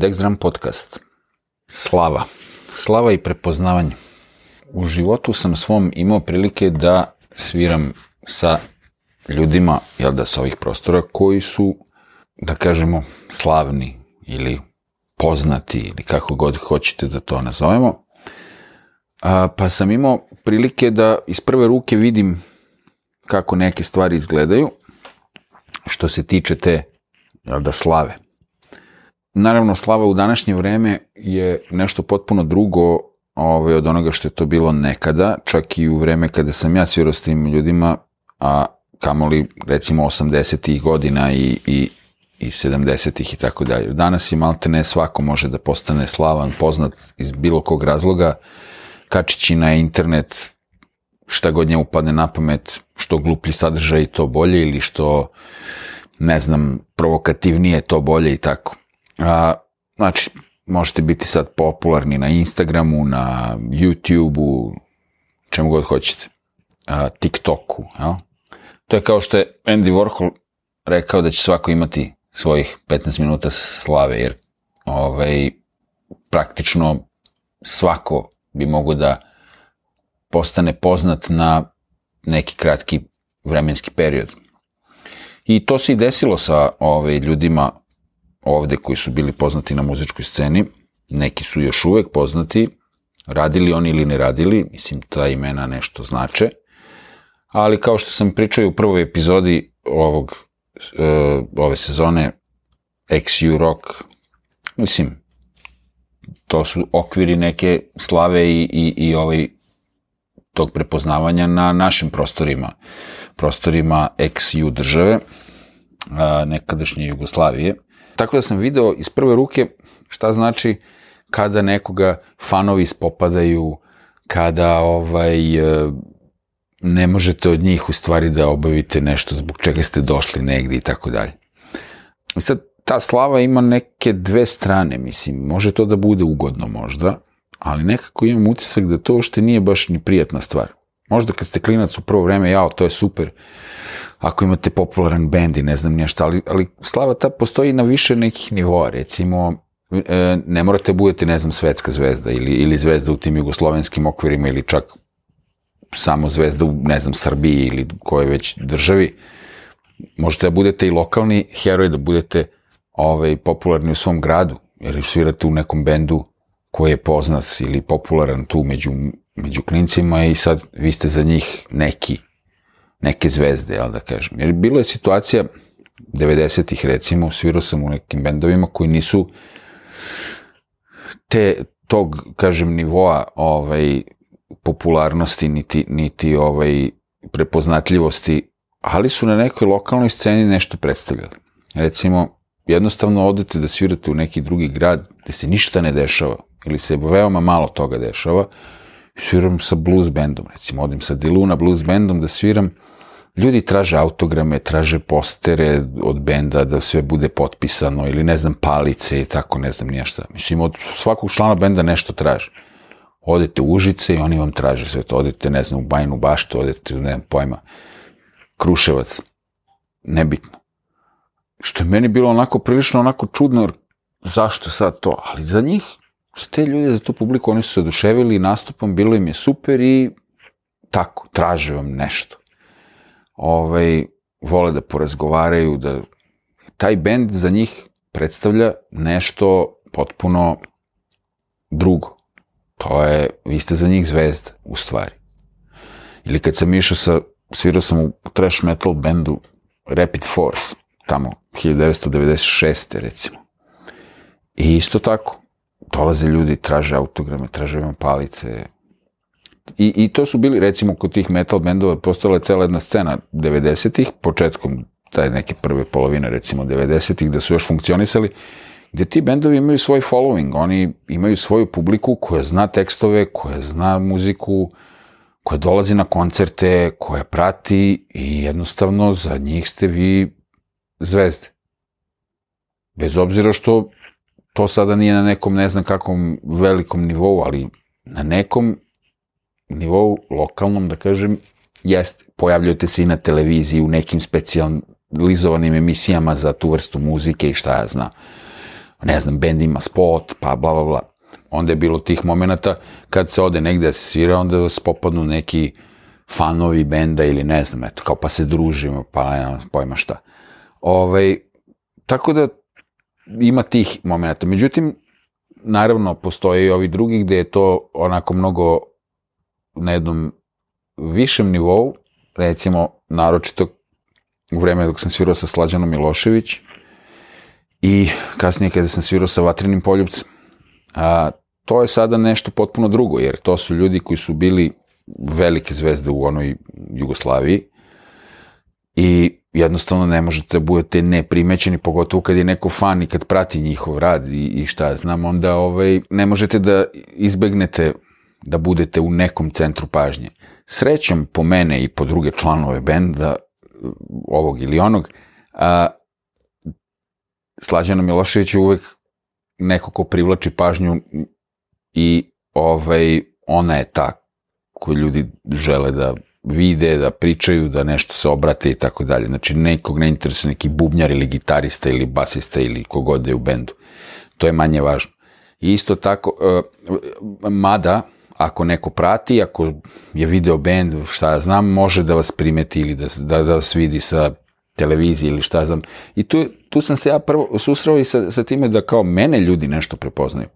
Dexdram podcast. Slava. Slava i prepoznavanje. U životu sam svom imao prilike da sviram sa ljudima, jel da, sa ovih prostora, koji su, da kažemo, slavni ili poznati ili kako god hoćete da to nazovemo. A, pa sam imao prilike da iz prve ruke vidim kako neke stvari izgledaju, što se tiče te jel da, slave. Naravno, slava u današnje vreme je nešto potpuno drugo ovaj, od onoga što je to bilo nekada, čak i u vreme kada sam ja svirao s tim ljudima, a kamoli recimo 80. godina i, i, i 70. i tako dalje. Danas i malte ne svako može da postane slavan, poznat iz bilo kog razloga, kačići na internet šta god njemu padne na pamet, što gluplji sadržaj to bolje ili što ne znam, provokativnije to bolje i tako. A, znači, možete biti sad popularni na Instagramu, na YouTubeu, čemu god hoćete. A, TikToku, jel? To je kao što je Andy Warhol rekao da će svako imati svojih 15 minuta slave, jer ovaj, praktično svako bi mogo da postane poznat na neki kratki vremenski period. I to se i desilo sa ove, ljudima ovde koji su bili poznati na muzičkoj sceni. Neki su još uvek poznati, radili oni ili ne radili, mislim ta imena nešto znače. Ali kao što sam pričao u prvoj epizodi ovog, e, ove sezone XU Rock, mislim, to su okviri neke slave i, i, i ovaj, tog prepoznavanja na našim prostorima, prostorima XU države, nekadašnje Jugoslavije. Tako da sam video iz prve ruke šta znači kada nekoga fanovi spopadaju, kada ovaj, e, ne možete od njih u stvari da obavite nešto zbog čega ste došli negde i tako dalje. I sad, ta slava ima neke dve strane, mislim, može to da bude ugodno možda, ali nekako imam utisak da to uopšte nije baš ni prijatna stvar. Možda kad ste klinac u prvo vreme, jao, to je super, ako imate popularan bend i ne znam nešto, ali, ali slava ta postoji na više nekih nivoa, recimo, e, ne morate budete, ne znam, svetska zvezda ili, ili zvezda u tim jugoslovenskim okvirima ili čak samo zvezda u, ne znam, Srbiji ili koje već državi. Možete da budete i lokalni heroj, da budete ovaj, popularni u svom gradu, jer svirate u nekom bendu koji je poznat ili popularan tu među, među klincima i sad vi ste za njih neki neke zvezde, jel da kažem. Jer bilo je situacija 90-ih recimo, svirao sam u nekim bendovima koji nisu te, tog, kažem, nivoa ovaj, popularnosti, niti, niti ovaj, prepoznatljivosti, ali su na nekoj lokalnoj sceni nešto predstavljali. Recimo, jednostavno odete da svirate u neki drugi grad gde se ništa ne dešava, ili se veoma malo toga dešava, sviram sa blues bandom, recimo odim sa Diluna blues bandom da sviram, ljudi traže autograme, traže postere od benda da sve bude potpisano ili ne znam palice i tako ne znam nije šta. Mislim od svakog člana benda nešto traže. Odete u Užice i oni vam traže sve to. Odete ne znam u Bajnu baštu, odete ne znam pojma Kruševac. Nebitno. Što je meni bilo onako prilično onako čudno, jer zašto sad to? Ali za njih, za te ljude, za tu publiku, oni su se oduševili nastupom, bilo im je super i tako, traže vam nešto ovaj, vole da porazgovaraju, da taj bend za njih predstavlja nešto potpuno drugo. To je, vi ste za njih zvezda, u stvari. Ili kad sam išao sa, svirao sam u trash metal bendu Rapid Force, tamo, 1996. recimo. I isto tako, dolaze ljudi, traže autograme, traže vam palice, I, I to su bili, recimo, kod tih metal bendova postojala je cela jedna scena 90-ih, početkom taj neke prve polovine, recimo 90-ih, da su još funkcionisali, gde ti bendovi imaju svoj following, oni imaju svoju publiku koja zna tekstove, koja zna muziku, koja dolazi na koncerte, koja prati i jednostavno za njih ste vi zvezde. Bez obzira što to sada nije na nekom ne znam kakvom velikom nivou, ali na nekom nivou lokalnom, da kažem, jeste, pojavljujete se i na televiziji u nekim specijalnim specijalizovanim emisijama za tu vrstu muzike i šta ja znam. Ne znam, bend ima spot, pa bla, bla, bla. Onda je bilo tih momenta kad se ode negde da se svira, onda vas popadnu neki fanovi benda ili ne znam, eto, kao pa se družimo, pa ne znam, pojma šta. Ovaj, tako da ima tih momenta. Međutim, naravno, postoje i ovi drugi gde je to onako mnogo na jednom višem nivou, recimo, naročito u vreme dok sam svirao sa Slađanom Milošević i kasnije kada sam svirao sa Vatrenim poljubcem. A, to je sada nešto potpuno drugo, jer to su ljudi koji su bili velike zvezde u onoj Jugoslaviji i jednostavno ne možete da budete neprimećeni, pogotovo kad je neko fan i kad prati njihov rad i, i šta znam, onda ovaj, ne možete da izbegnete da budete u nekom centru pažnje. Srećom po mene i po druge članove benda, ovog ili onog, a, Slađana Milošević je uvek neko ko privlači pažnju i ovaj, ona je ta koju ljudi žele da vide, da pričaju, da nešto se obrate i tako dalje. Znači, nekog ne interesuje neki bubnjar ili gitarista ili basista ili kogod je u bendu. To je manje važno. I isto tako, uh, mada, ako neko prati, ako je video bend, šta ja znam, može da vas primeti ili da, da, da vas vidi sa televizije ili šta znam. I tu, tu sam se ja prvo susreo i sa, sa time da kao mene ljudi nešto prepoznaju.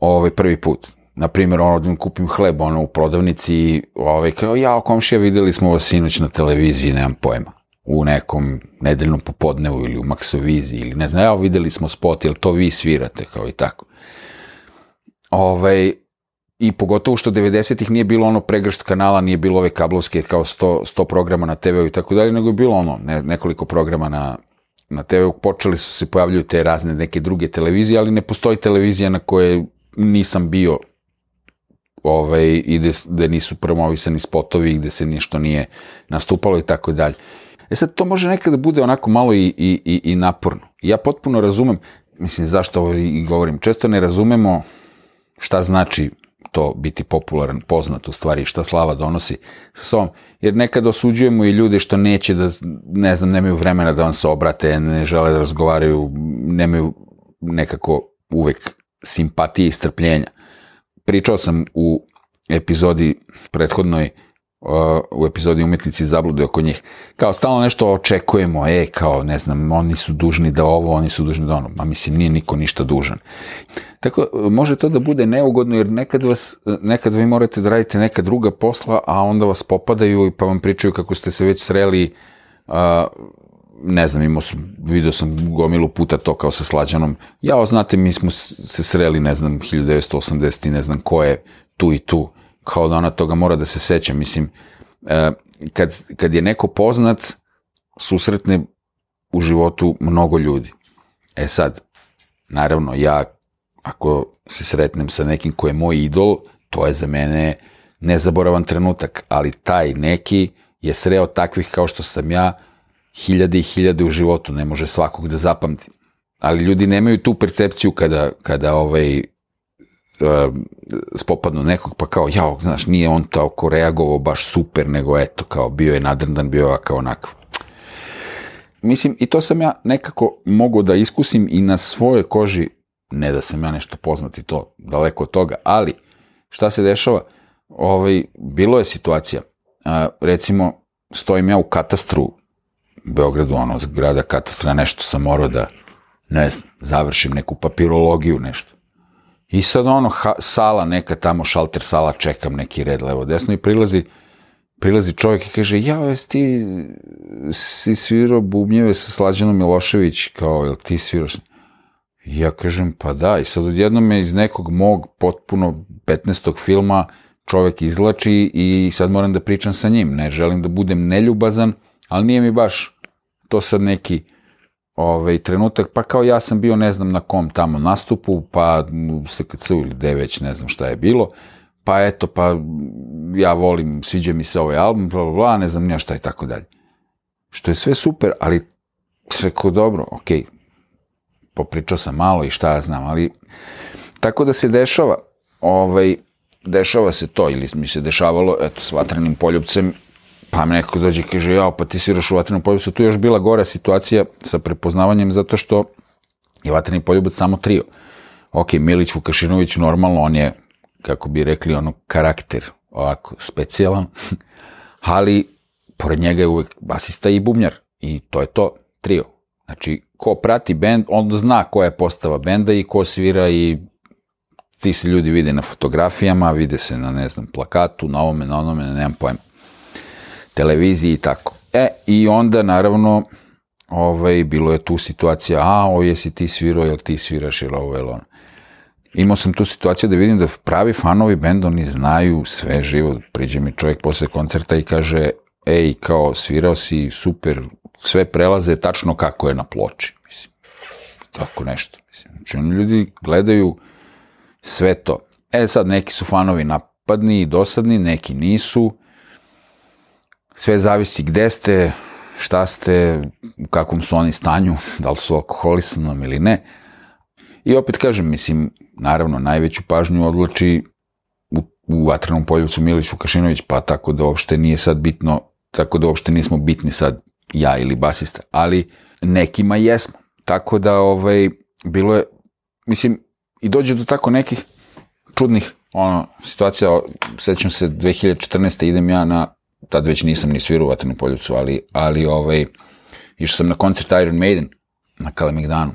Ovaj prvi put na primjer, ono, da im kupim hleb, ono, u prodavnici, ovaj, kao, ja, komšija, videli smo vas sinoć na televiziji, nemam pojma, u nekom nedeljnom popodnevu ili u Maksoviziji, ili ne znam, evo, videli smo spot, jel to vi svirate, kao i tako. Ovaj, I pogotovo što 90-ih nije bilo ono pregršt kanala, nije bilo ove kablovske kao 100, 100 programa na TV-u i tako dalje, nego je bilo ono, ne, nekoliko programa na, na TV-u, počeli su se pojavljuju te razne neke druge televizije, ali ne postoji televizija na kojoj nisam bio ovaj, i gde, gde nisu promovisani spotovi, gde se ništa nije nastupalo i tako dalje. E sad, to može nekada da bude onako malo i, i, i, i naporno. Ja potpuno razumem, mislim, zašto ovo i govorim, često ne razumemo šta znači to biti popularan, poznat u stvari, šta slava donosi sa sobom, jer nekada osuđujemo i ljude što neće da, ne znam, nemaju vremena da vam se obrate, ne žele da razgovaraju, nemaju nekako uvek simpatije i strpljenja. Pričao sam u epizodi prethodnoj u epizodi umetnici zablude oko njih. Kao stalno nešto očekujemo, e, kao, ne znam, oni su dužni da ovo, oni su dužni da ono. Ma mislim, nije niko ništa dužan. Tako, može to da bude neugodno, jer nekad vas, nekad vi morate da radite neka druga posla, a onda vas popadaju i pa vam pričaju kako ste se već sreli a, ne znam, imao sam, vidio sam gomilu puta to kao sa Slađanom. Ja, znate, mi smo se sreli, ne znam, 1980 i ne znam ko je tu i tu. Kao da ona toga mora da se seća. Mislim, e, kad, kad je neko poznat, susretne u životu mnogo ljudi. E sad, naravno, ja ako se sretnem sa nekim ko je moj idol, to je za mene nezaboravan trenutak, ali taj neki je sreo takvih kao što sam ja, hiljade i hiljade u životu, ne može svakog da zapamti. Ali ljudi nemaju tu percepciju kada, kada ovaj, spopadnu nekog, pa kao, jao, znaš, nije on tako reagovao baš super, nego eto, kao, bio je nadrndan, bio je kao onakav. Mislim, i to sam ja nekako mogu da iskusim i na svojoj koži, ne da sam ja nešto poznati to, daleko od toga, ali šta se dešava? Ovaj, bilo je situacija, a, recimo, stojim ja u katastru Beogradu, ono, zgrada katastra, nešto sam morao da, ne znam, završim neku papirologiju, nešto. I sad ono, ha, sala neka tamo, šalter sala, čekam neki red levo desno i prilazi, prilazi čovjek i kaže, ja, jesi ti si svirao bubnjeve sa Slađanom Milošević, kao, jel ti sviraš? Ja kažem, pa da, i sad odjednom me iz nekog mog potpuno 15. filma čovjek izlači i sad moram da pričam sa njim, ne želim da budem neljubazan, ali nije mi baš to sad neki ovaj, trenutak, pa kao ja sam bio ne znam na kom tamo nastupu, pa u SKC ili gde već ne znam šta je bilo, pa eto, pa ja volim, sviđa mi se ovaj album, bla, bla, bla, ne znam nija šta i tako dalje. Što je sve super, ali rekao, dobro, okej, okay, popričao sam malo i šta ja znam, ali tako da se dešava, ovaj, dešava se to, ili mi se dešavalo, eto, s vatrenim poljubcem, pa mi neko dođe i kaže, jao, pa ti sviraš u vatrenom poljubicu. Tu je još bila gora situacija sa prepoznavanjem zato što je vatreni poljubac samo trio. Ok, Milić Vukašinović normalno, on je, kako bi rekli, ono, karakter, ovako, specijalan, ali pored njega je uvek basista i bubnjar. I to je to, trio. Znači, ko prati bend, on zna koja je postava benda i ko svira i ti se ljudi vide na fotografijama, vide se na, ne znam, plakatu, na ovome, na onome, nemam pojma, televiziji i tako. E, i onda, naravno, ovaj, bilo je tu situacija, a, ovo jesi ti svirao, jel ti sviraš, ili ovo, ili ono. Imao sam tu situaciju da vidim da pravi fanovi benda, oni znaju sve živo. Priđe mi čovjek posle koncerta i kaže, ej, kao, svirao si, super, sve prelaze tačno kako je na ploči, mislim. Tako nešto, mislim. Znači, oni ljudi gledaju sve to. E sad, neki su fanovi napadni i dosadni, neki nisu. Sve zavisi gde ste, šta ste, u kakvom su oni stanju, da li su alkoholisanom ili ne. I opet kažem, mislim, naravno, najveću pažnju odlači u, u vatrenom poljevcu Milić Vukašinović, pa tako da uopšte nije sad bitno, tako da uopšte nismo bitni sad ja ili basista, ali nekima jesmo. Tako da, ovaj, bilo je, mislim, i dođe do tako nekih čudnih ono, situacija, sećam se 2014. idem ja na, tad već nisam ni svirao u Vatrenu poljucu, ali, ali ovaj, išao sam na koncert Iron Maiden na Kalemegdanu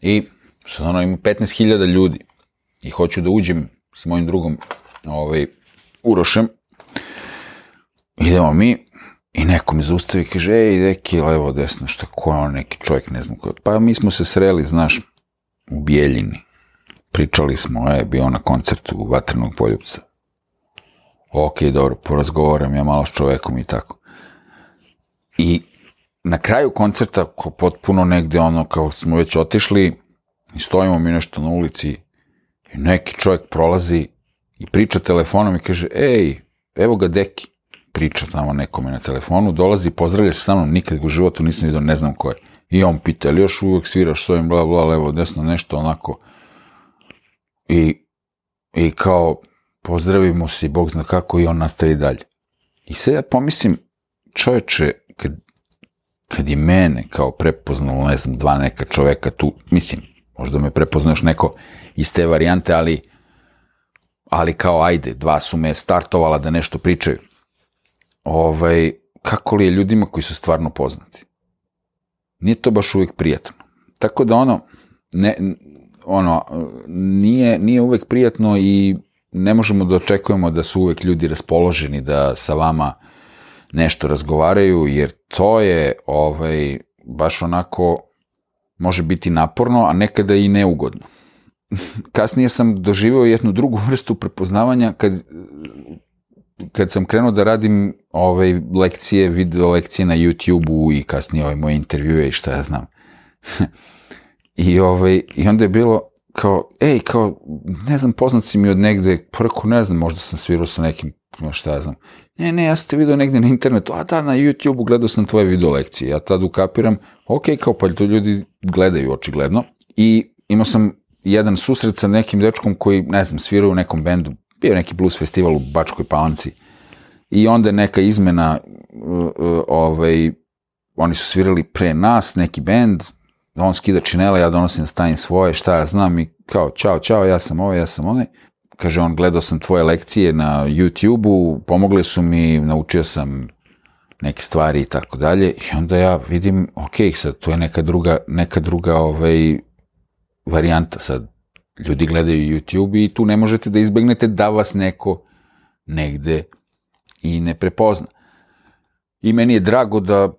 i sad ono ima 15.000 ljudi i hoću da uđem s mojim drugom ovaj, Urošem, idemo mi, I neko me zaustavi i kaže, ej, deki, levo, desno, šta, ko je on, neki čovjek, ne znam ko je. Pa mi smo se sreli, znaš, u Bijeljini. Pričali smo, e, bio na koncertu Vatrenog poljubca. Ok, dobro, porazgovaram ja malo s čovekom i tako. I na kraju koncerta, ko potpuno negde ono, kao smo već otišli, i stojimo mi nešto na ulici, i neki čovjek prolazi i priča telefonom i kaže, ej, evo ga deki priča tamo nekome na telefonu, dolazi, pozdravlja se sa mnom, nikad u životu nisam vidio, ne znam ko je. I on pita, ali još uvek sviraš s ovim, bla, bla, levo, desno, nešto onako. I, i kao, pozdravimo se i Bog zna kako i on nastavi dalje. I sad ja pomislim, čoveče, kad, kad je mene kao prepoznalo, ne znam, dva neka čoveka tu, mislim, možda me prepoznaš neko iz te varijante, ali, ali kao ajde, dva su me startovala da nešto pričaju ovaj, kako li je ljudima koji su stvarno poznati. Nije to baš uvijek prijatno. Tako da ono, ne, ono, nije, nije uvek prijatno i ne možemo da očekujemo da su uvek ljudi raspoloženi da sa vama nešto razgovaraju, jer to je ovaj, baš onako, može biti naporno, a nekada i neugodno. Kasnije sam doživeo jednu drugu vrstu prepoznavanja kad kad sam krenuo da radim ovaj, lekcije, video lekcije na YouTube-u i kasnije ovaj, moje intervjue i šta ja znam. I, ovaj, I onda je bilo kao, ej, kao, ne znam, poznat si mi od negde, preko, ne znam, možda sam svirao sa nekim, šta ja znam. Ne, ne, ja sam te vidio negde na internetu, a da, na YouTube-u gledao sam tvoje video lekcije. Ja tad ukapiram, ok, kao, pa to ljudi gledaju očigledno. I imao sam jedan susret sa nekim dečkom koji, ne znam, svirao u nekom bendu, bio neki blues festival u Bačkoj Palanci i onda neka izmena, uh, uh, ovaj, oni su svirali pre nas, neki bend, on skida činela, ja donosim stavim svoje, šta ja znam i kao, čao, čao, ja sam ovaj, ja sam onaj. Kaže on, gledao sam tvoje lekcije na YouTube-u, pomogle su mi, naučio sam neke stvari i tako dalje. I onda ja vidim, ok, sad to je neka druga, neka druga ovaj, varijanta sad ljudi gledaju YouTube i tu ne možete da izbegnete da vas neko negde i ne prepozna. I meni je drago da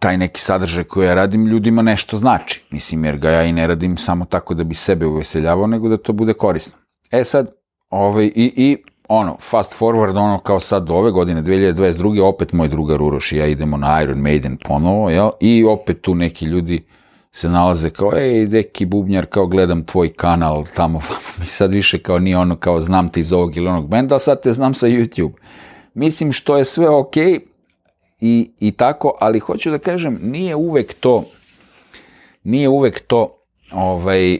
taj neki sadržaj koji ja radim ljudima nešto znači. Mislim, jer ga ja i ne radim samo tako da bi sebe uveseljavao, nego da to bude korisno. E sad, ovaj, i, i ono, fast forward, ono kao sad do ove godine, 2022. opet moj drugar Uroš i ja idemo na Iron Maiden ponovo, jel? I opet tu neki ljudi se nalaze kao, ej, deki bubnjar, kao gledam tvoj kanal tamo, mi sad više kao nije ono kao znam te iz ovog ili onog benda, sad te znam sa YouTube. Mislim što je sve ok i, i tako, ali hoću da kažem, nije uvek to, nije uvek to ovaj,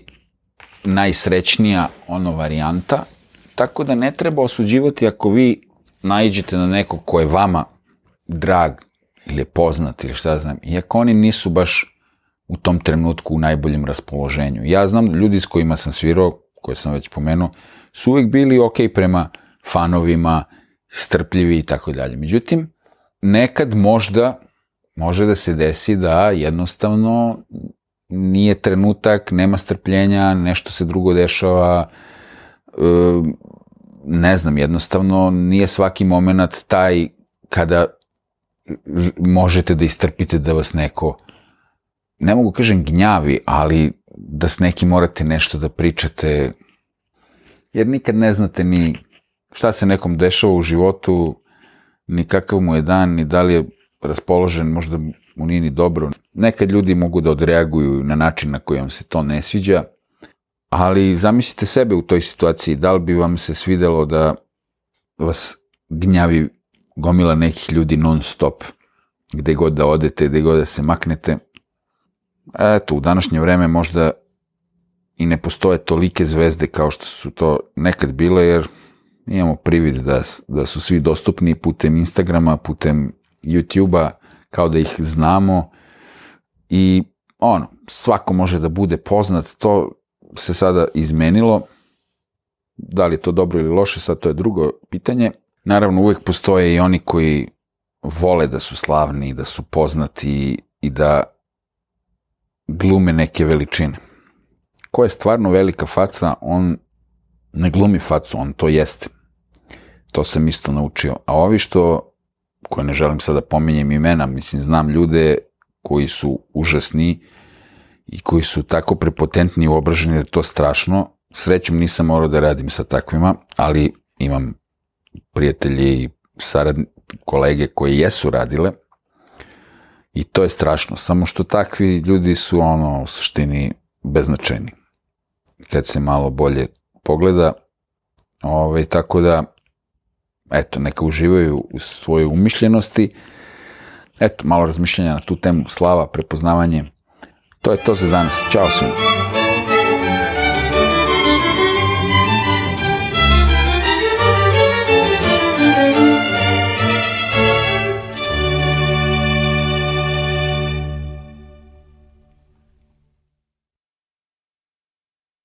najsrećnija ono varijanta, tako da ne treba osuđivati ako vi naiđete na nekog ko je vama drag ili je poznat ili šta znam, iako oni nisu baš u tom trenutku u najboljem raspoloženju. Ja znam ljudi s kojima sam svirao, koje sam već pomenuo, su uvek bili ok prema fanovima, strpljivi i tako dalje. Međutim, nekad možda može da se desi da jednostavno nije trenutak, nema strpljenja, nešto se drugo dešava, ne znam, jednostavno nije svaki moment taj kada možete da istrpite da vas neko, ne mogu kažem gnjavi, ali da s nekim morate nešto da pričate, jer nikad ne znate ni šta se nekom dešava u životu, ni kakav mu je dan, ni da li je raspoložen, možda mu nije ni dobro. Nekad ljudi mogu da odreaguju na način na koji vam se to ne sviđa, ali zamislite sebe u toj situaciji, da li bi vam se svidelo da vas gnjavi gomila nekih ljudi non stop, gde god da odete, gde god da se maknete. Eto, u današnje vreme možda i ne postoje tolike zvezde kao što su to nekad bile, jer imamo privid da, da su svi dostupni putem Instagrama, putem YouTube-a, kao da ih znamo i ono, svako može da bude poznat, to se sada izmenilo, da li je to dobro ili loše, sad to je drugo pitanje. Naravno, uvek postoje i oni koji vole da su slavni, da su poznati i da glume neke veličine. Ko je stvarno velika faca, on ne glumi facu, on to jeste. To sam isto naučio. A ovi što, koje ne želim sada da pominjem imena, mislim, znam ljude koji su užasni i koji su tako prepotentni i obraženi da je to strašno. Srećom nisam morao da radim sa takvima, ali imam prijatelje i saradni, kolege koji jesu radile i to je strašno. Samo što takvi ljudi su ono u suštini beznačajni. Kad se malo bolje pogleda, ovaj, tako da eto, neka uživaju u svojoj umišljenosti. Eto, malo razmišljanja na tu temu, slava, prepoznavanje. To je to za danas. Ćao svima.